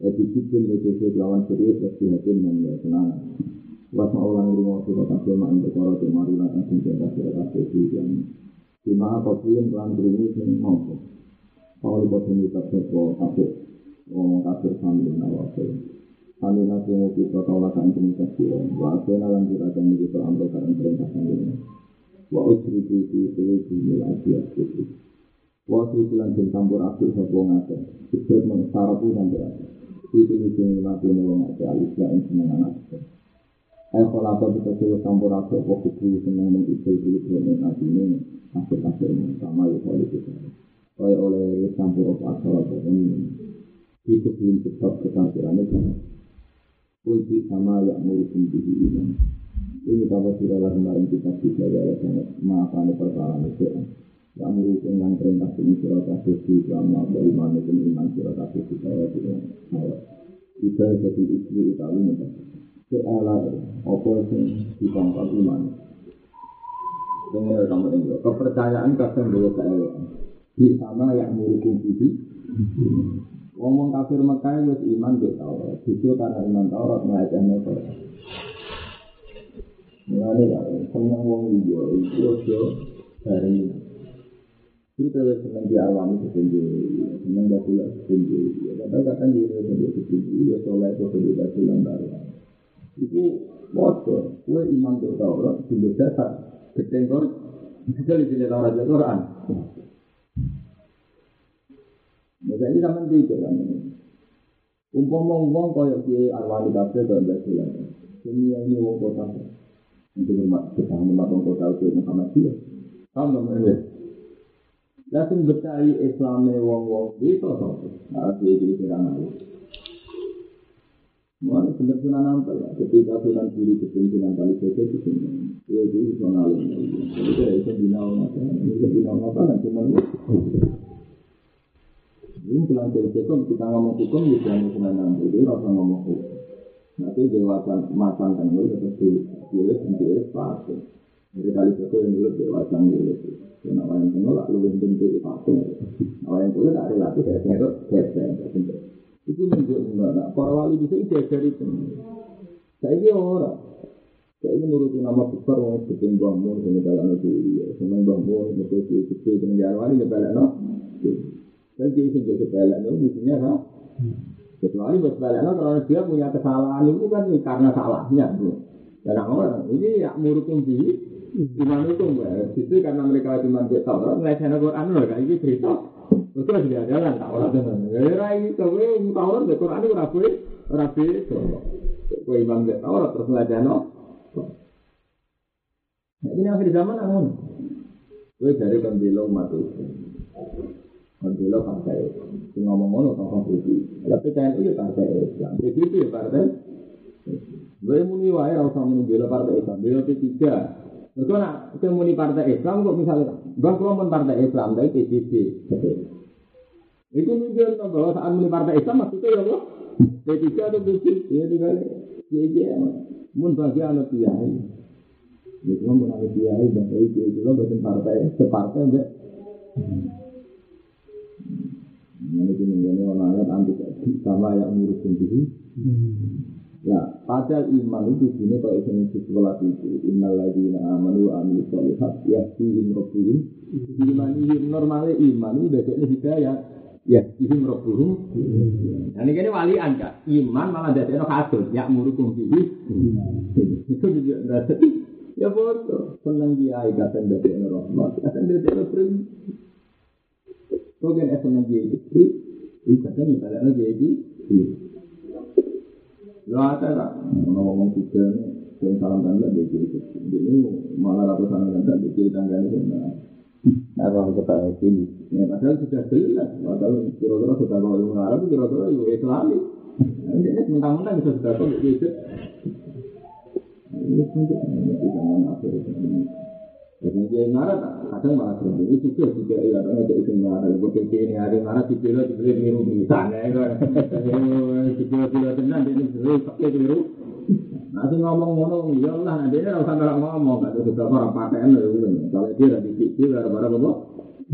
Edi bikin itu lawan serius pasti hakim dan tenang. Was maulang rumah sira kabeh mak perkara sing mari lan sing kita sira kabeh yang di mana kopian pelan berini sing mampu. Buat ini tak sepo kabeh ngomong kabeh sambil nawasel. Kami nasi muki protol lakan penyukas siro. Wa asena lan ini kita ambil karena perintah sendiri. Wa usri di sulu di mil asyik putri. Wa bulan jen campur asyik sopo ngake. Sebab mengestarapu sampai asyik. Itu ini sing nabi ini wong ngake alisya yang seneng anak. Eh kalau apa kita sih campur asyik. Wa kuku seneng mengikul dulu dengan nabi ini. Asyik-asyik sama ya kita. Kaya oleh campur apa-apa. Itu belum tetap kekafirannya kan. Kunci sama yang murukum bihi iman. Ini kalau sudah lah kemarin kita bisa ya sangat maafkan perkara itu. Yang murukum yang perintah ini surat kasih di selama beriman itu iman surat kasih di saya tidak. Kita jadi istri Itali minta. Keala apa sing dikongkon iman. Dengan kamu ini, kepercayaan kadang bawa keelean. Di sama yang murukin itu, ngomong kafir Mekah itu iman dia tahu. Justru karena iman Taurat melajah motor. Mulane ya, seneng wong itu aja bareng. Itu kalau seneng diawami setinggi, seneng batulah setinggi. Kadang-kadang dia seneng setinggi, ya soleh itu setinggi batulah baru. Itu motor, kue iman dia Taurat, jumlah dasar, ketengkor, bisa dipilih Taurat ya Quran. Nah, ini sama tiga kan. Umpama wong kaya kiai arwani kabeh kaya batulah. Ini yang ini wong kota. Kita umat orang kota itu Muhammadiyah. Nggak mereka? Lakin bercai Islamnya wong-wong itu apa? Nah, dia jadi kira Mulai benar sunan nampel ya. Ketika sunan diri kepimpinan kali itu itu dia itu sunan alim. Jadi dia itu binau mata, itu binau mata dan cuma ini pulang dari hukum kita ngomong hukum di dalam sunan nampel itu rasa ngomong hukum. Nanti jawatan matang kan itu terus pilih pilih sepatu. Jadi kali itu yang dulu jawatan dulu. Karena orang yang kenal lalu bentuk sepatu. Orang yang kulit ada relatif ya itu biasa. Itu menunjukkan nah, para wali bisa diajari itu. Saya ini orang. Saya ini nuruti nama besar orang seperti sama jalan itu. Sama Mbah Mun, mereka kecil dengan jalan wali, ya balik no. Dan dia itu juga balik no, mestinya kan. Kecuali buat balik no, kalau dia punya kesalahan itu kan karena salahnya. Dan orang ini ya murutin diri, iman itu enggak. Itu karena mereka cuma dia tahu, ngelihatnya Quran loh, kayak gitu cerita. Betul sudah jalan tak orang dengan. Ya itu gue tahu orang Quran itu rapi, rapi itu. Gue imam dia tahu terus ngelihatnya no. Nah, ini akhir zaman namun. Gue dari pembela umat itu. Pembela partai. Itu ngomong-ngomong tentang konstitusi. Tapi TNI itu partai Islam. PDIP ya partai. Gue muni wae ora usah muni bela partai Islam. Bela P3. Mereka nak muni partai Islam kok misalnya, bang kalau pun partai Islam dari PBB, itu menunjukkan bahwa saat muni partai Islam maksudnya ya Allah, P3 atau PBB, ya dibalik, ya ya, mun bagi anak kiai, ya cuma mun anak kiai, itu itu lo bukan partai, separtai enggak. Ini ini orang ayat anti sama yang ngurusin diri. Ya, padahal iman itu sini kalau itu sekolah itu innal ladzina amanu wa amilus sholihat yahdihim rabbuhum imanihim normalnya iman itu dadekne hidayah yahdihim rabbuhum nah ini kene walian kak. Iman malah dadekno kasut ya murukum bihi itu juga dadek ya bodoh. Seneng kiai kadang dadekno rahmat kadang dadekno prim kok kan seneng kiai itu kadang ibaratnya kiai Ya ada lah, ngomong tiga nih, yang salam tanda dia jadi Jadi malah ratusan tanda dia jadi tangga ini. Apa kita ini? Ya padahal sudah jelas, padahal kira-kira sudah kalau ilmu Arab kira-kira ilmu Islami. Ini mentang-mentang bisa sudah gitu. Ini saja, ini zaman akhir Jadi dia marah, kadang malah. Itu juga juga ya, orang itu itu marah. Ini hari marah di kilo di kilo biru di sana kan. Di kilo kilo tenan dia biru pakai biru. Nanti ngomong ngomong, ya Allah, nanti dia harus sampai ngomong, nggak ada beberapa orang pakaian loh. Kalau dia ada di situ, ada barang apa?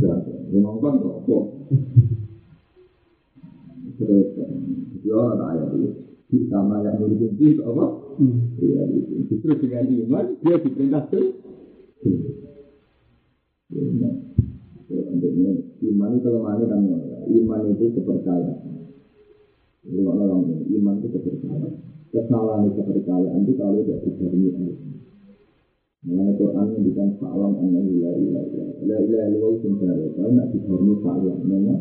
Dia ngomong kok. Terus, dia orang ayat itu. Sama yang berhenti apa? Iya, justru dengan iman dia diperintah Iman itu kelemahannya kan iman itu kepercayaan. Iman itu kepercayaan. Kesalahan itu kepercayaan itu kalau tidak dijarmi Allah. Mengenai Quran mendikan fa'alam anna la ilaha illallah. La ilaha illallah itu benar. Kalau nak dijarmi fa'alam, memang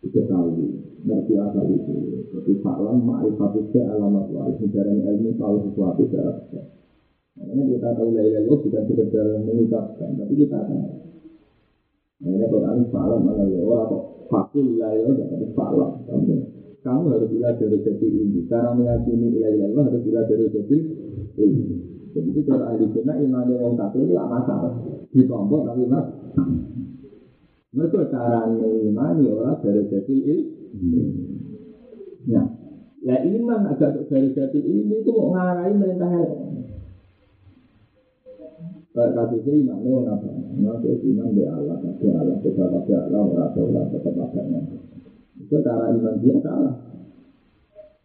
diketahui. Ngerti asal itu. Tapi fa'alam ma'rifatnya alamat wa'alih. Mencari ilmu tahu sesuatu secara besar. Makanya kita tahu la ilaha illallah bukan sekedar mengucapkan, tapi kita tahu. Makanya Quran falam ala ya kok fakul la ilaha tapi falam. Kamu kamu harus belajar dari jadi ini. Cara meyakini la ilaha illallah harus belajar dari jadi ini. Jadi itu cara ahli sunnah iman yang orang kafir itu masalah. Ditombok tapi mas. Mereka cara mengimani orang dari jadi ilmu. Ya, Ya iman agak dari jati ini itu mau ngarahin perintah kasih iman, ini apa? Ngaku iman di Allah, kasih Allah, kita kasih Allah, Allah, tetap. Itu cara iman dia salah.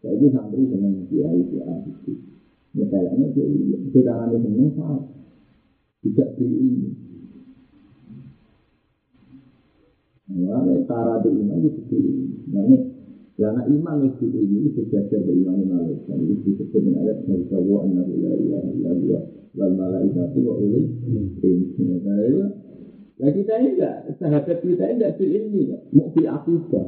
Jadi santri dengan dia itu itu. Misalnya dia itu cara ini salah. Tidak ini. Nah, cara di iman itu di ini. Karena iman itu ini sejajar dengan iman malaikat. Itu disebut dengan ayat Jawa Anna la ilaha illallah wal malaikatu wa ulul ilmi. Nah kita ini enggak, sahabat kita ini enggak fil ilmi, mau fil akidah.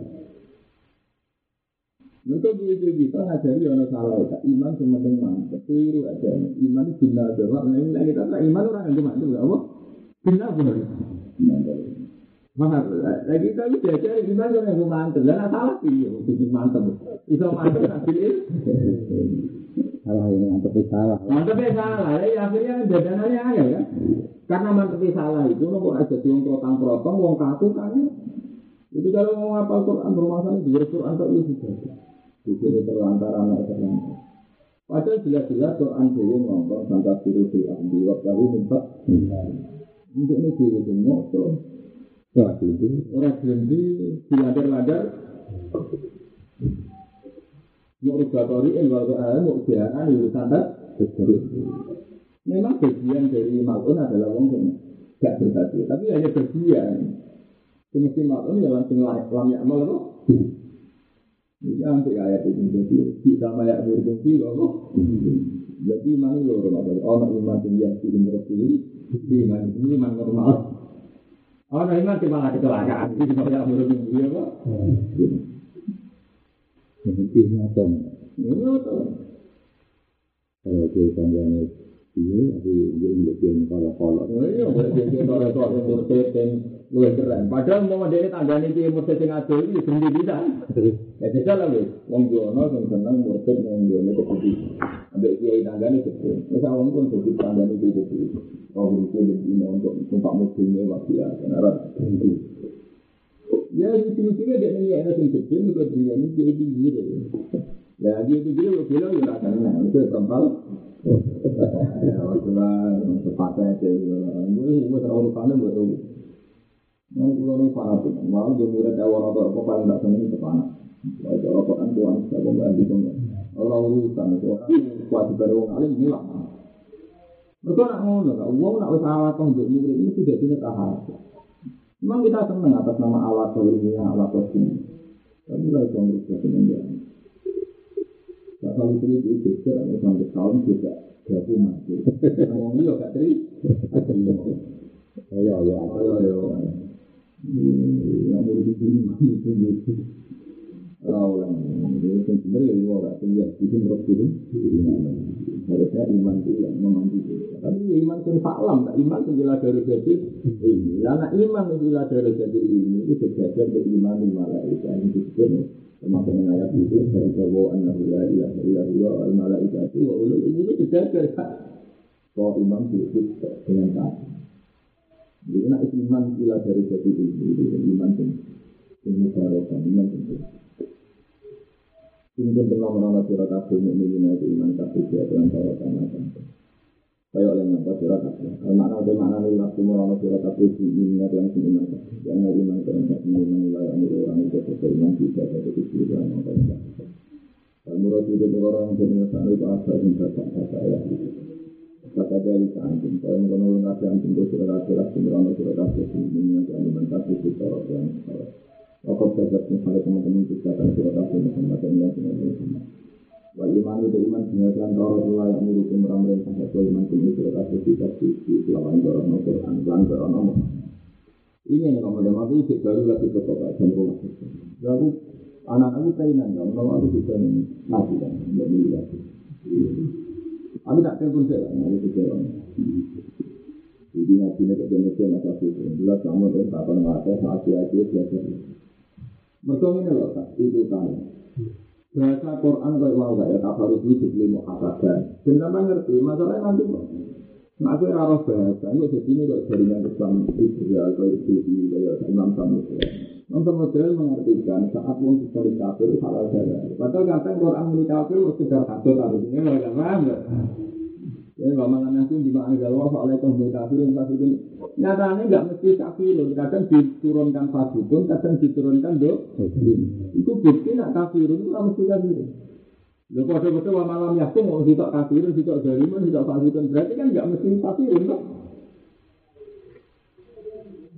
Mereka begitu kita ngajari orang salah ya, iman cuma dengan ketiru aja. Iman itu bina aja, nah ini kita iman orang yang cuma itu apa? Bina benar. Mahal, lagi kita itu diajari iman orang yang mantep, dan salah sih, bikin mantep. Bisa mantep ngasih salah ini mantep salah. Mantepnya salah, ya akhirnya dadanannya ayah ya. Karena mantepnya salah itu, nopo ada yang protang-protong, wong kaku kan. Itu kalau mau ngapal Quran, bermasalah di Quran itu sudah. Bukti terlantar anak terlantar. Padahal jelas-jelas Quran Dewi ngomong sangka biru di ahli waktu minta untuk ini diri semua. Orang gelindi, orang gelindi, diladar-ladar. Mau rugatori, eh, walau ada mau biaran, itu standar. Memang bagian dari makhluk adalah wong yang gak berbagi, tapi hanya bagian. Mesti makhluk ya langsung ya amal apa? Ini nanti ayat ini jadi kita banyak berfungsi loh. Jadi mana lo Ramadan? Orang iman tinggi yang tinggi berfungsi, iman ini iman normal. Orang iman cuma ada kecelakaan, itu cuma yang berfungsi apa? intinya apa? Ini apa? Kalau dia tangganya dia, tapi dia untuk dia kalau-kalau. Iya, berarti kalau kalau luwih keren. Padahal mau dia tanggane iki murtad sing ado iki berhenti bisa. Ya jajal lah wis. Wong jono sing seneng murtad wong jono keputih. Ambek kiai tanggane kecil. Wis awon pun jadi tanggane iki kecil. Oh, itu lebih untuk numpak mobilnya waktu ya, karena berhenti. Ya, itu-itu dia ini ada yang kecil, juga dia ini jadi tinggi. Ya, dia itu dia bilang ya rasanya, itu perempal. Ya, waktu lah, sepatah aja. Gue terlalu panen buat lu. Ini fanatik, mau dia murid awal atau apa paling tidak seneng itu panas. Wajah apa kan tuan, saya mau ganti semua. Orang urusan itu orang kewajiban orang alim hilang. Mereka nak ngono, nak uang nak usaha apa untuk murid ini sudah tidak tahan. Memang kita senang atas nama alat ilmiah, alat ini. Tapi lah itu merubah penelitian. Nah, kalau itu itu geser, ada sampai tahun juga gabung mati. Ngomong iya gak teri, Ayo, ayo, ayo ayo. Di itu. Itu. Harusnya iman itu yang memandu. Tapi iman iman dari ini. Karena iman dari ini itu sejajar ke iman yang malaikat yang disebut termasuk dengan ayat itu dari itu iman disebut dengan. Jadi nak iman gila dari jadi ini itu iman yang ini barokah iman yang Sungguh pernah menolong surat kabel mukminin itu iman kabel dia dengan cara tanah Kaya oleh ngapa surat kabel. Makna itu makna ini waktu menolong surat kabel di iman dan sing iman kabel. Jangan iman keren tak iman amir orang itu beriman juga ada kesulitan yang paling baik. Dan murad itu orang yang berniasan itu asal yang kata-kata ya. Kata dari kantin, saya mengenal nabi antum itu surat kabel, menolong surat kabel di iman dan iman kabel itu cara yang salah. Waktu belajar misalnya teman-teman kita akan surat asli Muhammad dan yang dengan Muhammad. Wa iman itu iman dengan Rasulullah yang milik meramai sahabat wa iman itu surat asli kita di selawan dorong no Quran lan dorong no Ini yang kamu aku itu baru lagi ke kota rumah. Lalu anak aku kainan kan, kalau aku bisa ngaji kan, nggak beli lagi. Aku tak telepon saya, aku kecewa. Jadi ngajinya ke Indonesia masa itu, jelas kamu tak pernah ngaji, ngaji-ngaji belajar. Mereka ini loh, itu kan. Bahasa Quran kayak mau gak ya, tak harus ini dibeli muhafadan. Dan nama ngerti, masalahnya nanti kok. Nah aku raro bahasa, ini jadi ini kok jaringan Islam Israel, kayak TV, kayak Imam Samuel. Untuk model mengartikan saat wong dibalik kafir halal darah. Padahal kadang Quran muni kafir harus sekedar kafir harus ini nggak paham? Ya kalau malah nanti di mana galau soal itu beli kafir yang pasti itu nyatanya nggak mesti kafir. Kadang diturunkan fasidun, kadang diturunkan do. Itu bukti nak kafir itu nggak mesti kafir. Lho kode-kode wa malam yakin mau sitok kafir, sitok jariman, sitok fasidun. Berarti kan nggak mesti kafir, enggak?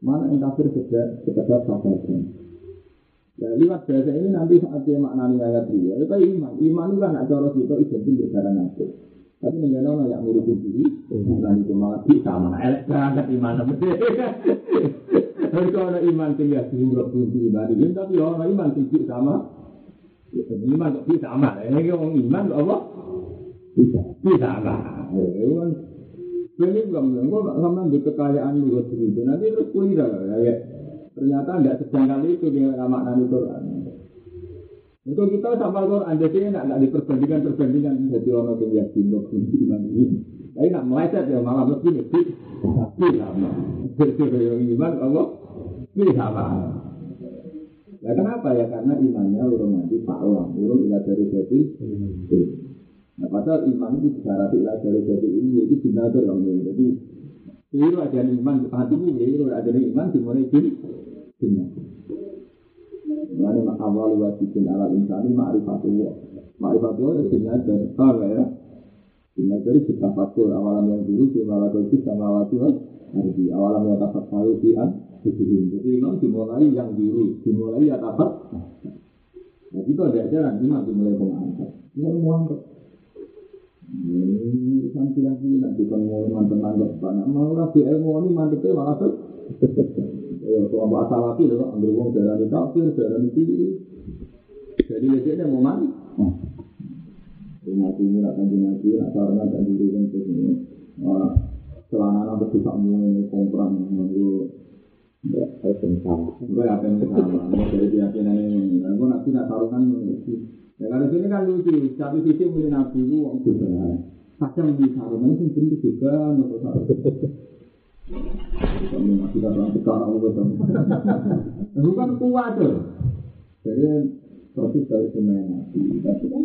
mana yang kafir sekedar sekedar sahabat. Ya, lewat bahasa ini nanti saat dia maknani ayat dia, itu iman. Iman itu kan cara kita identik dengan cara nafsu. Tapi negara orang yang ngurusin diri, dan itu malah bisa mana elek berangkat iman. [LAUGHS] Tapi kalau ada iman tinggal di umroh pun iman ini, tapi orang iman tinggi sama, iman kok bisa sama. Ini orang iman kok apa? Bisa, bisa sama. Ini bukan bilang, kok gak sama di kekayaan lu itu. Nanti terus kuliah ya. Ternyata tidak sedangkal itu dengan makna Quran. Untuk kita sama Quran, jadi tidak tidak diperbandingkan perbandingan jadi orang yang yakin kunci iman ini. Tapi nak meleset ya malah lebih lebih tapi sama. Jadi yang iman Allah lebih sama. Ya kenapa ya? Karena imannya urung nanti pak orang, urung ilah dari jadi. Nah padahal iman itu disyarat ilah dari jadi ini itu benar dong. Jadi itu ada iman hati ini, itu ada iman dimulai jadi benar. Mengenai awal wajibin ala insani ma'rifatullah. Ma'rifatullah itu binajar. Paham ya? Binajar itu tafakur awalam yang dulu di malakotis sama wajib Arti awalam yang tafakur di an Jadi memang dimulai yang dulu Dimulai ya tafat Nah itu ada ajaran Imam dimulai pengangkat Ini mengangkat ini kan nanti kan mau mantan-mantan Karena mau rapi ilmu ini mantepnya malah tuh Ya, kalau asal lagi loh, ambil uang darah di kafir, di kiri. Jadi biasanya mau mati. Mati ini akan dimati, nak karena dan diri yang sini. Celana nanti bisa mau kompran, mau Ya, itu sama. Gue? Mau dari keyakinan ini. Gue nanti nak taruhan Ya kalau sini kan lucu, satu sisi mulai nabi itu juga. Kadang di sarungan itu bentuk juga, nopo sarungan. Kami masih datang sekarang betul. Itu kan kuat tuh. Jadi proses dari semuanya nabi. Tapi kan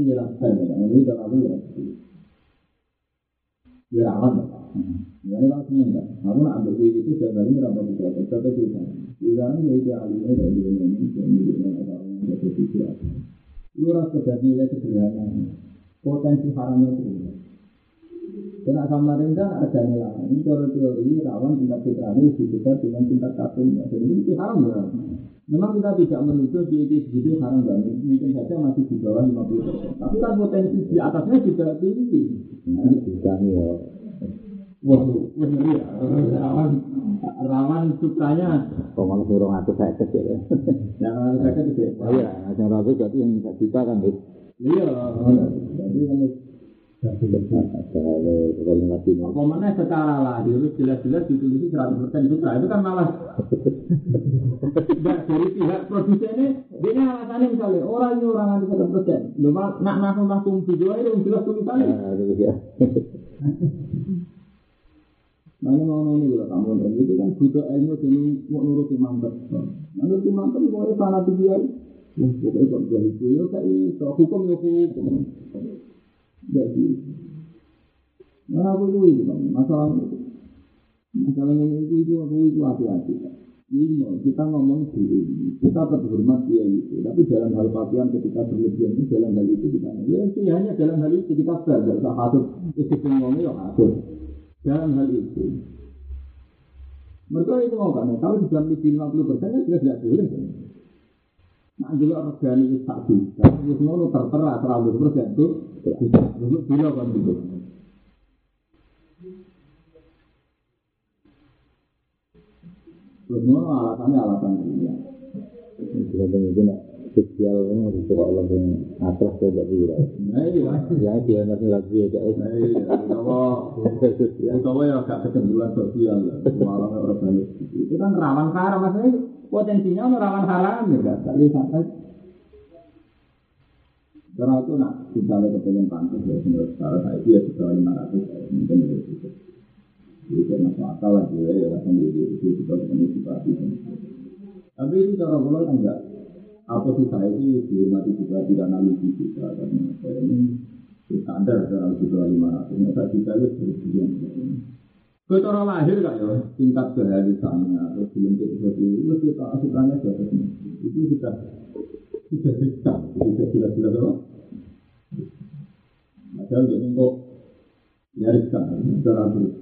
dia rasakan, ya, ini terlalu ya. Dia rawan, ya. Ya, ini kan ya. Aku nak ambil itu ini ya, dia alimnya dari dunia ini, dia milik dengan orang yang jadi. Itu dari nilai sederhana. Potensi haramnya itu. Kena Samarinda ada nilai. Ini teori rawan tingkat dengan tingkat. Jadi ini haram ya. Memang kita tidak menuduh di itu begitu haram dan mungkin saja masih di bawah 50 persen. Tapi kan potensi di atasnya juga tinggi. Nah, bukan ya. Wah, ngeri ya. Rawan, rawan sukanya. Kok malah burung aku saya kecil ya. Yang saya kecil. Oh iya, yang ragu berarti yang juta kan. Iya, jadi kalau mana secara lahir jelas-jelas ditulis 100% putra itu kan malah. Tidak dari pihak produsennya. Dia alasannya misalnya orang ini orang anti 100% lu nak nak langsung video itu jelas tulisannya Mana mau ini kalau kamu itu kan butuh ilmu jadi mau nurut imam Menurut imam itu mau fanatik dia. Pokoknya kok jadi itu ya kayak hukum ya hukum. Jadi, mana aku itu itu bang, masalah itu, masalah ini itu itu aku itu hati-hati. Lima, kita ngomong dulu, kita tetap hormat dia itu. Tapi dalam hal pakaian ketika berlebihan itu, dalam hal itu kita ya itu hanya dalam hal itu kita fair, tidak usah hasut. Itu ngomongnya ya hasut. Dalam hal itu. Mereka itu mau kan, kalau sudah lebih 50 persen, ya sudah tidak boleh. Nah, juga organik itu tak bisa. Terus ngono tertera terlalu persen itu, itu bila kan gitu. Terus ngono alasannya alasan dunia. Tergantung itu nak kan harus coba Allah yang atas saya tidak bisa. Nah iya. Ya dia nanti lagi ya. Nah iya. Utawa ya gak kecenderungan sosial ya. Malah organik. Itu kan rawan haram maksudnya potensinya rawan haram ya gak sekali sampai. Karena itu nak misalnya kepengen pantas ya menurut saya saya itu ya sudah lima ratus mungkin itu. Jadi saya masuk akal lagi ya, ya di itu kita ketemu situasi. Tapi itu cara bola kan enggak. Apa sih saya itu dihormati juga tidak analisis juga karena saya ini standar cara juga lima ratus. Nggak kita itu berjuang. Kau cara lahir kan ya tingkat kehalisannya atau belum seperti itu kita asurannya sudah itu sudah sudah dekat, sudah jelas-jelas apa? Padahal jadi kok nyariskan secara terus.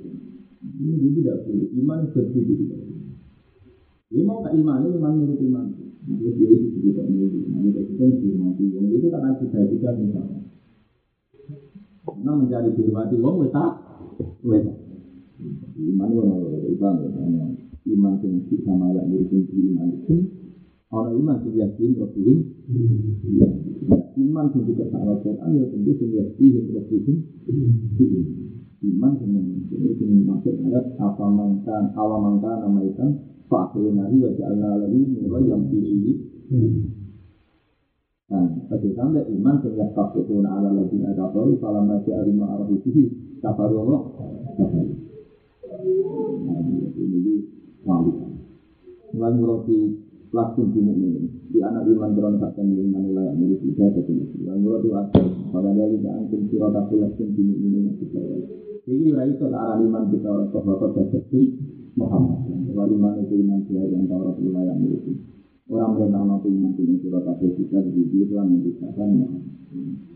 Ini tidak boleh. Iman seperti itu. Dia mau ke iman, iman menurut iman. Itu tidak kita dihormati wong. Itu karena kita tidak misalnya. Karena mencari wong, kita. Iman itu iman. Iman yang sama yang menurut iman itu. Orang iman itu yakin Rasulun. Iman itu juga sangat Quran ya tentu yang yakin iman dengan ini ini maksud ayat apa mangkan awa mangkan nama ikan fakir nabi wa ja'alna lahu nura yang fihi dan pada sampai iman sehingga kafirun ala ladina kafaru kalau masih arima arah itu kafaru Allah kafaru. Nah ini kualitas Tuhan roti langsung di mukmin di anak iman beron tak iman layak milik kita itu Tuhan roti langsung pada dari antum sirata langsung di mukmin itu jadi ora iso arah iman kita orang sahabat jadi Muhammad. Kalau iman itu iman dia yang tahu Rasulullah yang miliki. Orang mereka nanti iman itu surat al-Fatihah di dalam yang dikatakan Muhammad.